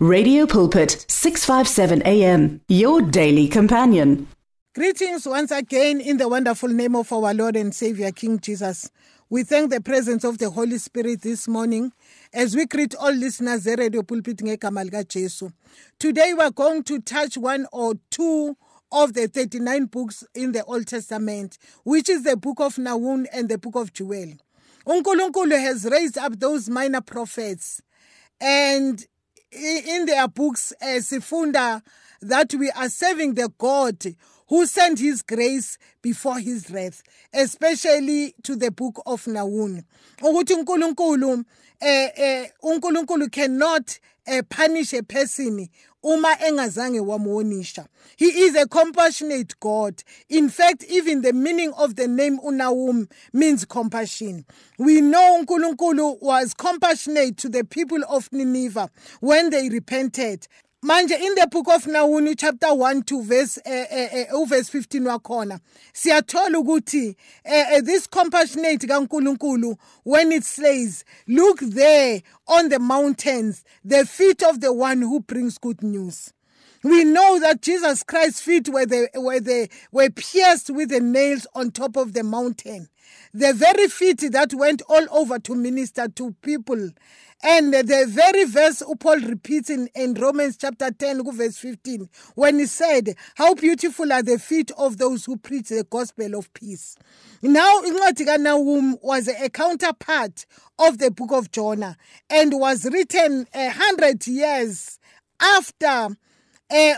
Radio Pulpit 657 AM your daily companion. Greetings once again in the wonderful name of our Lord and Savior King Jesus. We thank the presence of the Holy Spirit this morning as we greet all listeners at Radio Pulpit ngegama lika Jesu. Today we are going to touch one or two of the 39 books in the Old Testament, which is the book of Nahum and the book of Joel. uNkulunkulu has raised up those minor prophets and in their books uh, sifunda that we are serving the God who sent his grace before his wrath especially to the book of Nahum ukuthi uNkulunkulu eh eh uNkulunkulu cannot uh, punish a person uma engazange he is a compassionate god. In fact even the meaning of the name unawum means compassion. We know uNkulunkulu was compassionate to the people of Nineveh when they repented manje in the book of Nahum chapter 1 to verse uh, uh, uh, verse 15 wakhona siyathola ukuthi uh, this compassionate kaNkulunkulu when it says look there on the mountains the feet of the one who brings good news we know that Jesus Christ's feet were, the, were, the, were pierced with the nails on top of the mountain. The very feet that went all over to minister to people and the very verse Paul repeats in, in Romans chapter 10, verse 15, when he said, How beautiful are the feet of those who preach the gospel of peace. Now, Incwadi was a counterpart of the book of Jonah and was written a hundred years after eh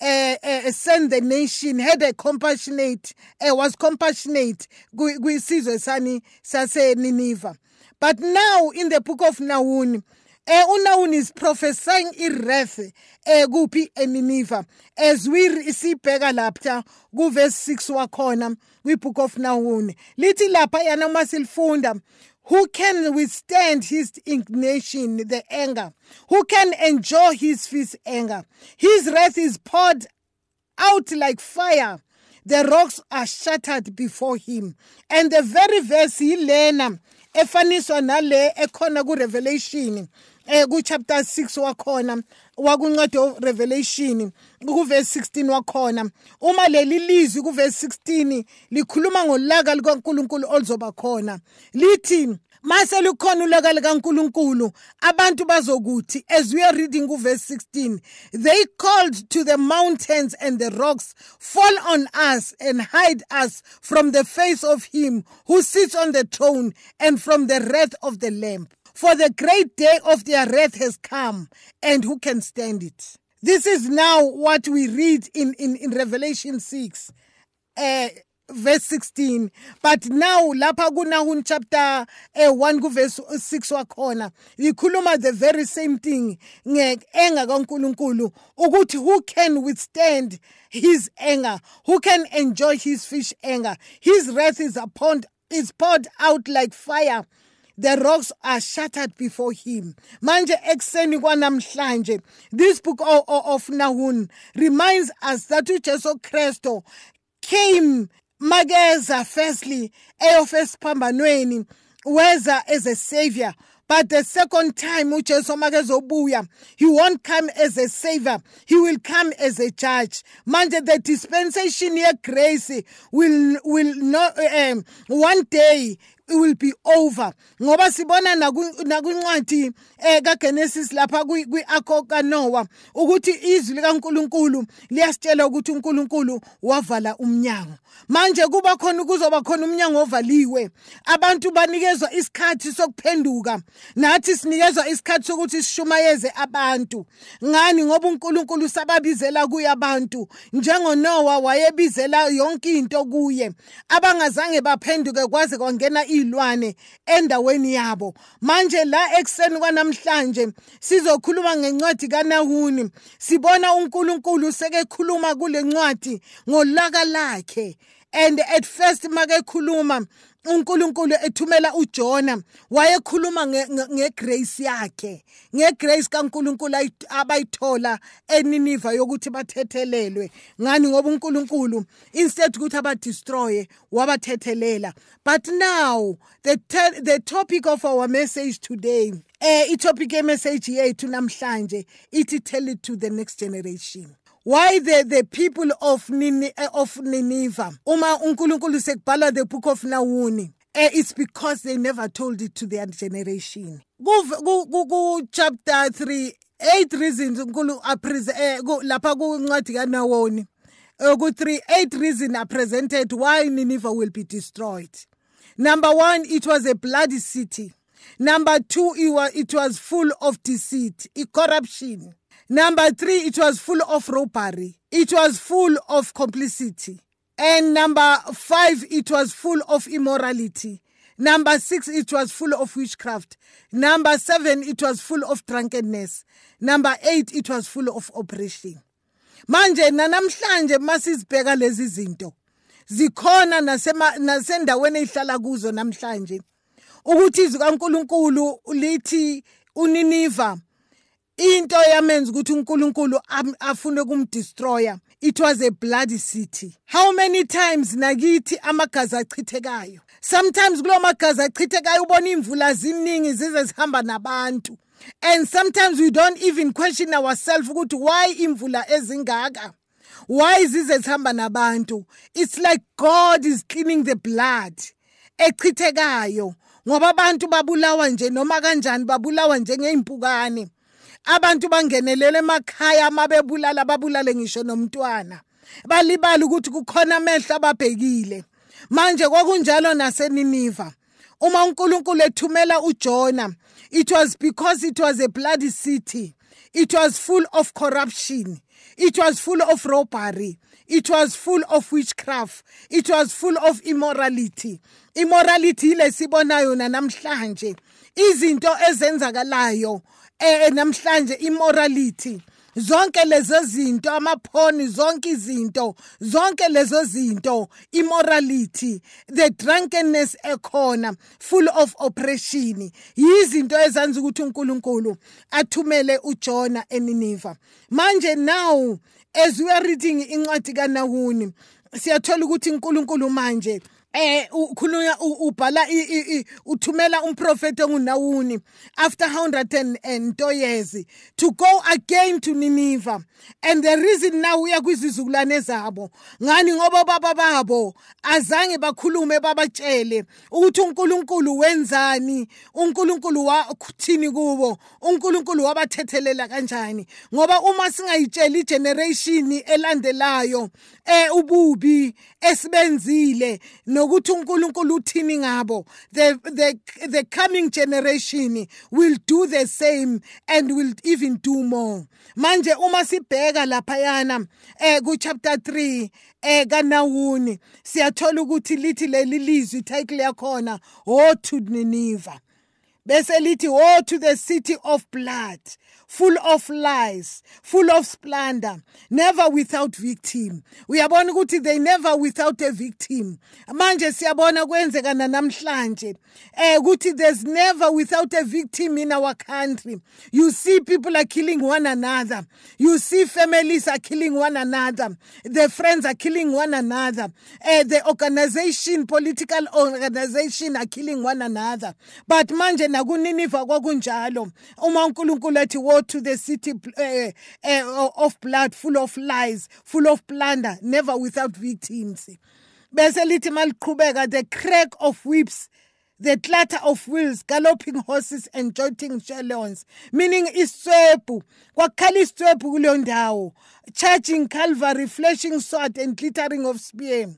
eh, eh send the nation had a compassionate eh, was compassionate kwisizwe sani sase Nineveh but now in the book of Nahum, eh uNahum is prophesying iref eh kuphi eNineveh as we sibheka lapha ku verse 6 wakhona kwibook of Nahum lithi lapha yana masilifunda who can withstand his indignation the anger? Who can enjoy his fierce anger? His wrath is poured out like fire. The rocks are shattered before him. And the very verse he learner efaniswa nale ekhona kuRevelation eh ku chapter 6 wakhona wakuncede Revelation ku verse 16 wakhona. Uma leli lizwi ku verse 16 likhuluma ngolaka likaNkuluNkulu oluzoba khona lithi mase lukhona ulaka likaNkuluNkulu abantu bazokuthi as we are reading kuverse 16 they called to the mountains and the rocks fall on us and hide us from the face of him who sits on the throne and from the wrath of the lamb. For the great day of their wrath has come and who can stand it? This is now what we read in in, in revelation 6 uh, verse 16 but now lapha kunahum chapter eh, 1 kuverse 6 wakhona ikhuluma the very same thing ngeanger kaNkuluNkulu ukuthi who can withstand his anger? Who can enjoy his fish anger? His wrath is upon is poured out like fire. The rocks are shattered before him. Manje ekseni kwanamhlanje this book of, Nahum reminds us that uJesu Kristo came makeza firstly eyofesiphambanweni weza as a savior but the second time uJesu makezobuya he won't come as a savior he will come as a judge. Manje the dispensation ye grace will will not um, one day it will be over. Ngoba sibona nakuncwadi eh kaGenesis lapha kwiakho kaNoah ukuthi izwi likaNkuluNkulu liyasitshela ukuthi uNkulunkulu wavala umnyango. Manje kuba khona kuzoba khona umnyango ovaliwe. Abantu banikezwa isikhathi sokuphenduka nathi sinikezwa isikhathi sokuthi sishumayeze abantu. Ngani? Ngoba uNkulunkulu sababizela kuye abantu njengoNoah wayebizela yonke into kuye. Abangazange baphenduke kwaze kwangena izilwane endaweni yabo. Manje la ekseni kwanamhlanje sizokhuluma ngencwadi kaNahuni. Sibona uNkulunkulu sekekhuluma kule ncwadi ngolaka lakhe. And at first makekhuluma uNkulunkulu ethumela uJona wayekhuluma ngegrace yakhe. Ngegrace kaNkulunkulu abayithola eNiniva yokuthi bathethelelwe. Ngani? Ngoba uNkulunkulu instead ukuthi abadestroy wabathethelela. But now the the topic of our message today eh itopic yemessage yethu namhlanje ithi tell it to the next generation. Why the, the people of, Nini, uh, of Nineveh? Uma uNkulunkulu sekubhala the book of Nawuni uh, it's because they never told it to their generation. Ku chapter 3 eight reasons uNkulu eh, lapha kuncwadi kaNawoni ku 3 eight reasons are presented why Nineveh will be destroyed. Number 1 it was a bloody city. Number 2 it was, it was full of deceit corruption Number three, it was full of robbery. It was full of complicity. And number five, it was full of immorality. Number six, it was full of witchcraft. Number seven, it was full of drunkenness. Number eight, it was full of oppression. Manje nanamhlanje masizibheka lezi zinto zikhona nasema nasendaweni ezihlala kuzo namhlanje ukuthi izwi kaNkuluNkulu lithi uNiniva into yamenza ukuthi uNkulunkulu afune kumdestroya it was a bloody city. How many times nakithi amagazi achithekayo? Sometimes kulo magazi achithekayo ubona imvula ziningi zize zihamba nabantu. And sometimes we don't even question ourselves ukuthi why imvula ezingaka? Why zize zihamba nabantu? It's like god is cleaning the blood echithekayo. Ngoba abantu babulawa nje noma kanjani babulawa njengeimpukane abantu bangenelela emakhaya amabebulala babulale ngisho nomntwana. Balibala ukuthi kukhona amehlo ababhekile. Manje kwakunjalo naseniniva. Uma uNkulunkulu ethumela uJona it was because it was a bloody city. It was full of corruption. It was full of robbery. It was full of witchcraft. It was full of immorality. Immorality ilesibonayo namhlanje izinto ezenzakalayo eh namhlanje immorality. Zonke lezo zinto amaphoni zonke izinto zonke lezo zinto immorality. The drunkenness ekhona full of oppression. Yizinto ezanza ukuthi uNkulunkulu athumele uJona eNiniva manje now as we are reading incwadi kaNahuni siyathola ukuthi uNkulunkulu manje eh ukhulunya ubhala uthumela umprofeti ongunawuni after 100 and two years to go again to Nineveh. And the reason now uya kwizizukulwane zabo ngani? Ngoba baba babo azange bakhulume babatshele ukuthi uNkulunkulu wenzani uNkulunkulu wathini kubo uNkulunkulu wabathethelela kanjani? Ngoba uma singayitsheli generation elandelayo eh ububi esibenzile nokuthi uNkulunkulu uthini ngabo. The the the coming generation will do the same and will even do more. Manje uma sibheka laphayana eh ku chapter 3 eh kaNahuni siyathola ukuthi lithi leli lizwi title yakhona ho to Nineveh. Bese lithi woe to the city of blood full of lies full of splendor never without victim. Uyabona ukuthi they never without a victim. Manje siyabona kwenzeka namhlanje eh ukuthi there's never without a victim in our country. You see people are killing one another. You see families are killing one another. The friends are killing one another. Eh the organization political organization are killing one another. But manje nakuniniva kwakunjalo. Uma uNkulunkulu ethi woe to the city uh, uh, of blood full of lies full of plunder never without victims. Bese lithi maliqhubeka the crack of whips the clatter of wheels galloping horses and jolting chariots meaning iswebhu kwakhala iswebhu kuleyo ndawo charging calvary flashing sword and glittering of spear.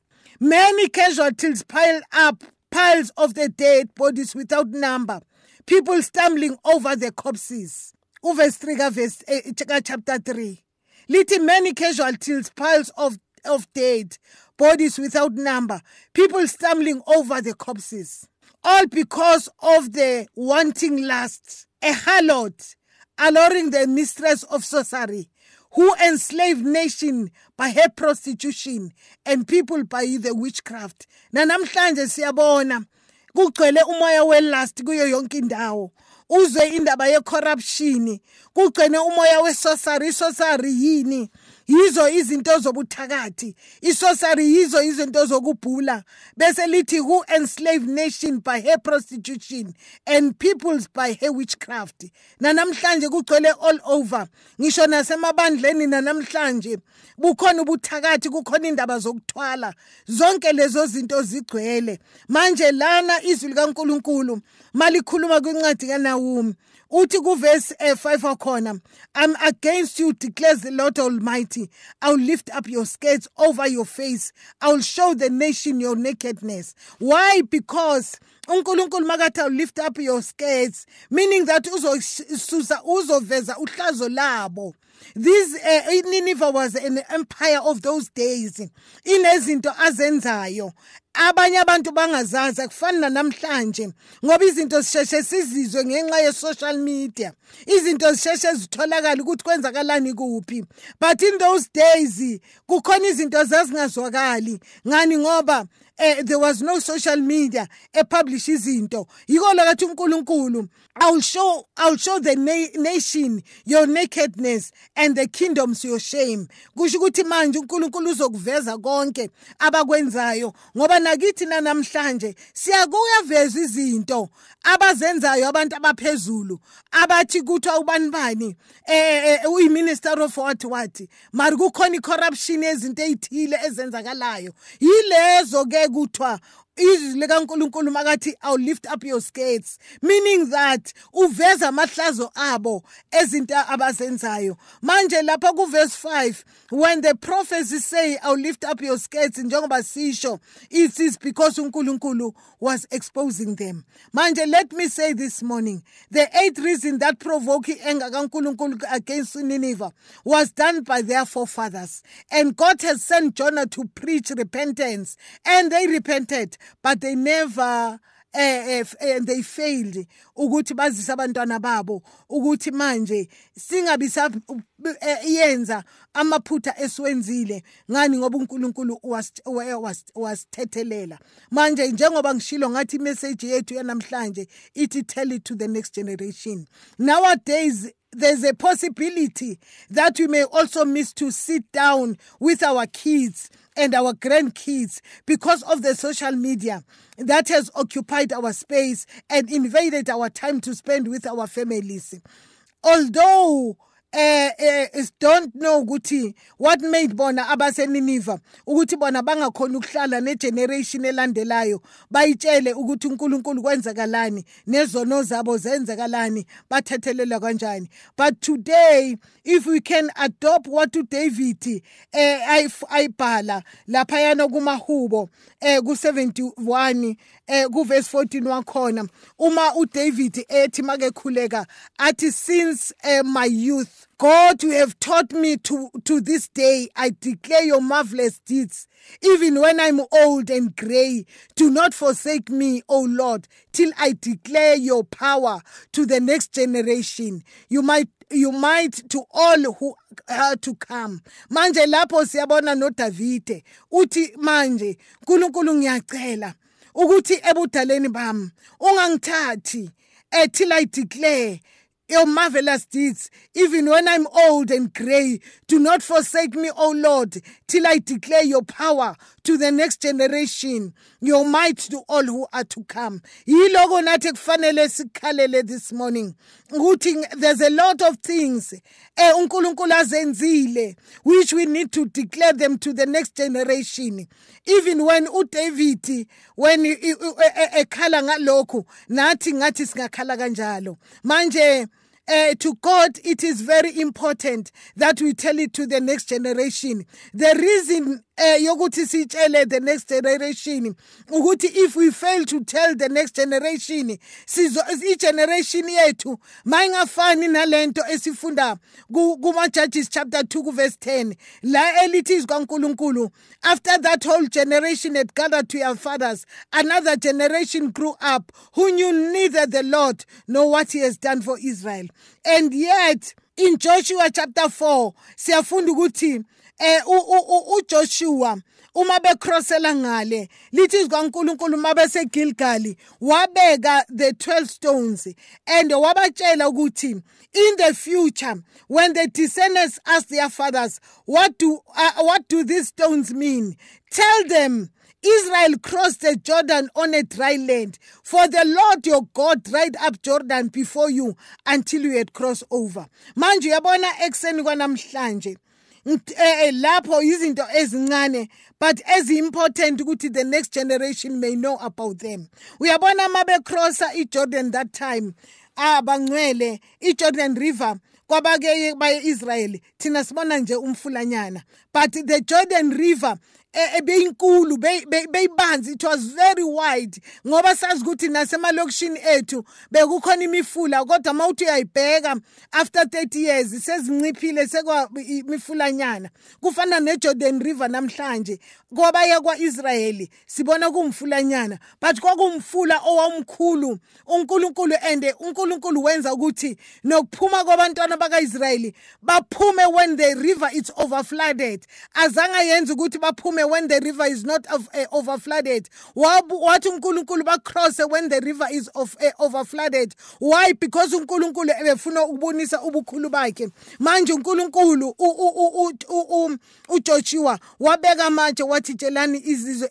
Many casualties piled up piles of the dead bodies without number people stumbling over the corpses. Uverse 3 kaverse eh, chapter 3 lithi many casualties piles of of dead bodies without number. People stumbling over the corpses. All because of the wanting lust a harlot alluring the mistress of sorcery who enslaved nation by her prostitution and people by the witchcraft. Nanamhlanje siyabona kugcwele umoya welust kuyo yonke indawo. Uzwe indaba yecorruption kugcine umoya wesosari isosari yini? Yizo izinto zobuthakathi. Isosari yizo izinto zokubhula. Bese lithi who enslaved nation by her prostitution and peoples by her witchcraft. Nanamhlanje kugcwele all over. Ngisho nasemabandleni nanamhlanje bukhona ubuthakathi kukhona indaba zokuthwala. Zonke lezo zinto zigcwele. Manje lana izwi likaNkuluNkulu malikhuluma kwincwadi kaNahum uthi kuvesi 5 eh, wakhona i'm against you declares the lord almighty. I'll lift up your skirts over your face. I'll show the nation your nakedness. Why? Because uNkulunkulu makathi i'll lift up your skirts meaning that uzosusa uzoveza uhlazo labo. This uh, Nineveh was an empire of those days inezinto azenzayo abanye abantu bangazazi akufani namhlanje ngoba izinto sisheshe sizizwe ngenxa ye-social media. Izinto zisheshe zitholakala ukuthi kwenzakalani kuphi. But in those days kukhona izinto zazingazwakali. Ngani? Ngoba eh, there was no social media epublish izinto. Yiko lakathi uNkulunkulu I'll show I'll show the na nation your nakedness and the kingdoms your shame. Kusho ukuthi manje uNkulunkulu uzokuveza konke abakwenzayo ngoba nakithi namhlanje siyakuya veza izinto abazenzayo abantu abaphezulu abathi kuthiwa ubani bani? Eh uyiminister of what what? Mari kukhona icorruption ezinto ezithile ezenzakalayo. Yilezo ke kuthiwa izwi likaNkuluNkulu makathi I'll lift up your skirts. Meaning that uveza amahlazo abo ezinto abazenzayo. Manje lapha ku verse 5 when the prophets say I'll lift up your skirts njengoba sisho it is because uNkulunkulu was exposing them. Manje let me say this morning the eighth reason that provoking anger kaNkulunkulu against Nineveh was done by their forefathers. And God has sent Jonah to preach repentance and they repented but they never eh, eh they failed ukuthi bazise abantwana babo ukuthi manje singabi yenza amaphutha esiwenzile ngani ngoba uNkulunkulu wasithethelela manje njengoba ngishilo ngathi imessage yethu yanamhlanje ithi tell it to the next generation. Nowadays there's a possibility that we may also miss to sit down with our kids and our grandkids because of the social media that has occupied our space and invaded our time to spend with our families. Although eh eh don't know ukuthi what made bona abaseniniva ukuthi bona bangakhona ukuhlala negeneration elandelayo bayitshele ukuthi uNkulunkulu kwenzakalani nezono zabo zenzakalani bathethelela kanjani. But today if we can adopt what uDavid eh ayibhala lapha yana kumahubo eh ku71 eh kuverse 14 wakhona uma uDavid ethi make khuleka athi since uh, my youth God, you have taught me to, to this day. I declare your marvelous deeds. Even when I'm old and gray, do not forsake me, O Lord, till I declare your power to the next generation. You might you might to all who are to come manje lapho siyabona noDavide uthi manje uNkulunkulu ngiyacela ukuthi ebudaleni bami ungangithathi till I declare your marvelous deeds. Even when I'm old and gray, do not forsake me, O Lord, till I declare your power to the next generation, your might to all who are to come. Yiloko nathi kufanele sikhalele this morning. Ukuthi there's a lot of things eh uNkulunkulu azenzile which we need to declare them to the next generation. Even when uDavid when ekhala ngalokho nathi ngathi singakhala kanjalo. Manje uh, to God, it is very important that we tell it to the next generation. The reason eh yokuthi sitshele the next generation ukuthi if we fail to tell the next generation sizo i-generation yethu mayingafani nalento esifunda kuma Judges chapter 2 verse 10 la elithi izikaNkuluNkulu after that whole generation had gathered to your fathers another generation grew up who knew neither the Lord nor what he has done for Israel. And yet in Joshua chapter 4 siyafunda ukuthi eh uJoshua uma becrossela ngale lithi izikaNkuluNkulu mabese Gilgal wabeka the 12 stones and wabatshela ukuthi in the future when the descendants ask their fathers what do uh, what do these stones mean tell them Israel crossed the Jordan on a dry land, for the Lord your God dried up Jordan before you until you had crossed over. Manje uyabona ekseni kwanamhlanje eh lapho izinto ezincane but as important ukuthi the next generation may know about them. Uyabona mabe crosser iJordan that time abangcwele iJordan river kwabake baye-Israel thina sibona nje umfulanyana but the Jordan river ebeyinkulu beyibanzi. It was very wide ngoba sazi ukuthi nasemalokishini ethu bekukhona imifula kodwa uma uthi uyayibheka after 30 years sezinciphile sekwa imifulanyana kufana neJordan River namhlanje. Kwabaya kwaIsrayeli sibona kumfulanyana but kwakumfula owamkhulu uNkulunkulu and uNkulunkulu wenza ukuthi nokuphuma kwabantwana bakaIsrayeli baphume when the river is overflooded azange yenze ukuthi baphume when the river is not of, uh, overflooded wathi uNkulunkulu bacross when the river is of, uh, overflooded why because uNkulunkulu ebefuna ukubonisa ubukhulu bakhe manje uNkulunkulu uJoshua wabeka amatshe wathi tshelani izizwe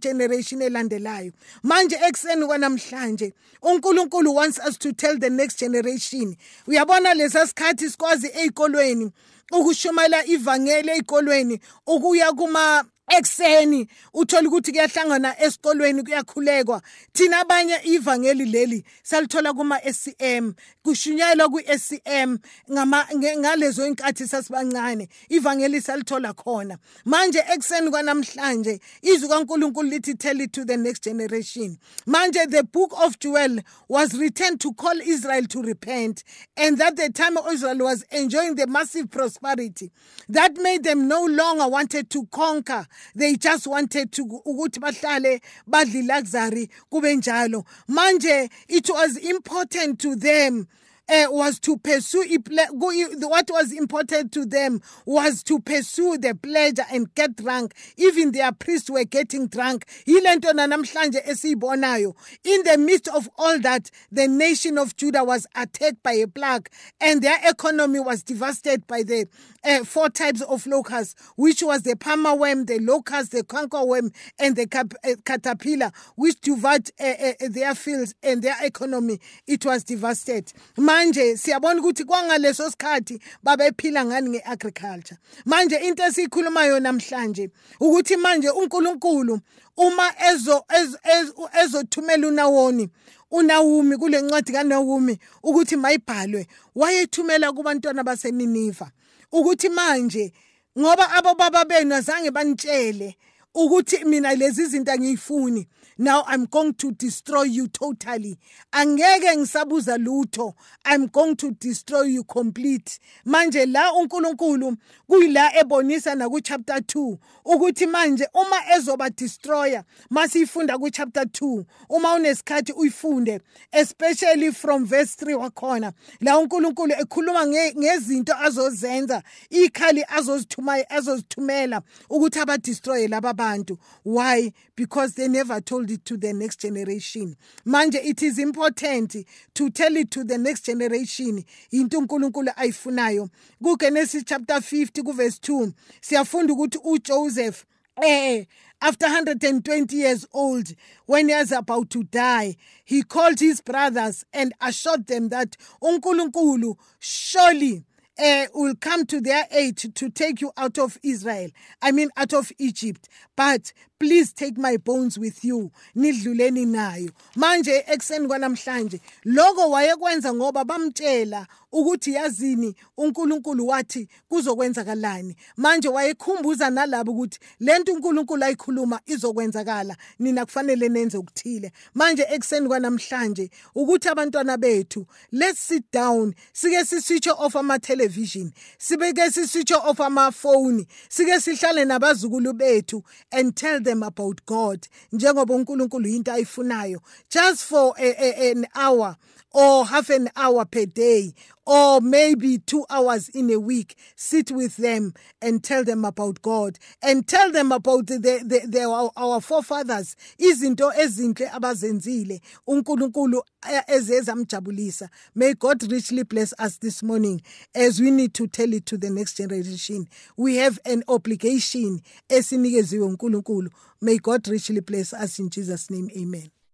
generation elandelayo. Manje ekseni kwanamhlanje uNkulunkulu wants us to tell the next generation. Uyabona lesa sikhathi sikwazi ezikolweni ukushumayela ivangeli ezikolweni ukuya kuma ekseni uthola ukuthi kuyahlangana esikolweni kuyakhulekwa. Thina abanye ivangeli leli salithola kuma SCM kushunyayelwa ku SCM ngama ngalezo inkathi sasibancane ivangeli salithola khona. Manje ekseni kwanamhlanje izwi kaNkuluNkulu lithi tell it to the next generation. Manje the book of Joel was written to call Israel to repent and that the time Israel was enjoying the massive prosperity that made them no longer wanted to conquer they just wanted to ukuthi bahlale badle luxury kube njalo. Manje it was important to them uh, was to pursue what was important to them was to pursue the pleasure and get drunk. Even their priests were getting drunk. In the midst of all that the nation of judah was attacked by a plague and their economy was devastated by the uh, four types of locusts which was the palmer worm the locust the canker worm and the cap- uh, caterpillar which devoured uh, their fields and their economy. It was devastated manje siyabona ukuthi kwangaleso sikhathi babephila ngani ngeagriculture. Manje into esiyikhulumayo namhlanje ukuthi manje uNkulunkulu uma ezo ezothumela unawoni unawumi kule ncwadi kaNawumi ukuthi mayibhalwe wayethumela kubantwana baseNiniva ukuthi manje ngoba abobaba benu azange banitshele ukuthi mina lezi zinto angiyifuni. Now i'm going to destroy you totally. Angeke ngisabuza lutho. I'm going to destroy you complete. Manje la uNkulunkulu kuyila ebonisa na ku chapter 2 ukuthi manje uma ezoba destroyer masifunda ku chapter 2 uma unesikhathi uyifunde especially from verse 3 wakhona la uNkulunkulu ekhuluma ngezinto azozenza ikhali azozithuma azozithumela ukuthi aba destroy laba bantu. Why? Because they never told it to the next generation manje it is important to tell it to the next generation into uNkulunkulu ayifunayo ku Genesis chapter 50 ku verse 2 siyafunda ukuthi uJoseph eh after 120 years old when he was about to die he called his brothers and assured them that uNkulunkulu surely uh, will come to their aid to take you out of Israel. I mean, out of Egypt. But please take my bones with you nidluleni nayo. Manje ekseni kwanamhlanje lokho wayekwenza ngoba bamtshela ukuthi yazini uNkulunkulu wathi kuzokwenzakalani. Manje wayekhumbuza nalabo ukuthi lento uNkulunkulu ayikhuluma izokwenzakala nina kufanele nenze ukuthile manje ekseni kwanamhlanje ukuthi abantwana bethu let's sit down sike siswitch off ama television sibeke siswitch off ama phone sike sihlale nabazukulu bethu and tell them about God njengoba uNkulunkulu into ayifunayo. Just for a, a, an hour or half an hour per day or maybe two hours in a week, sit with them and tell them about God and tell them about the, the, the, our, our forefathers, izinto ezinhle abazenzile, uNkulunkulu eh, ezezamjabulisa. May God richly bless us this morning as we need to tell it to the next generation. We have an obligation esinikeziwe uNkulunkulu. May God richly bless us in Jesus name. Amen.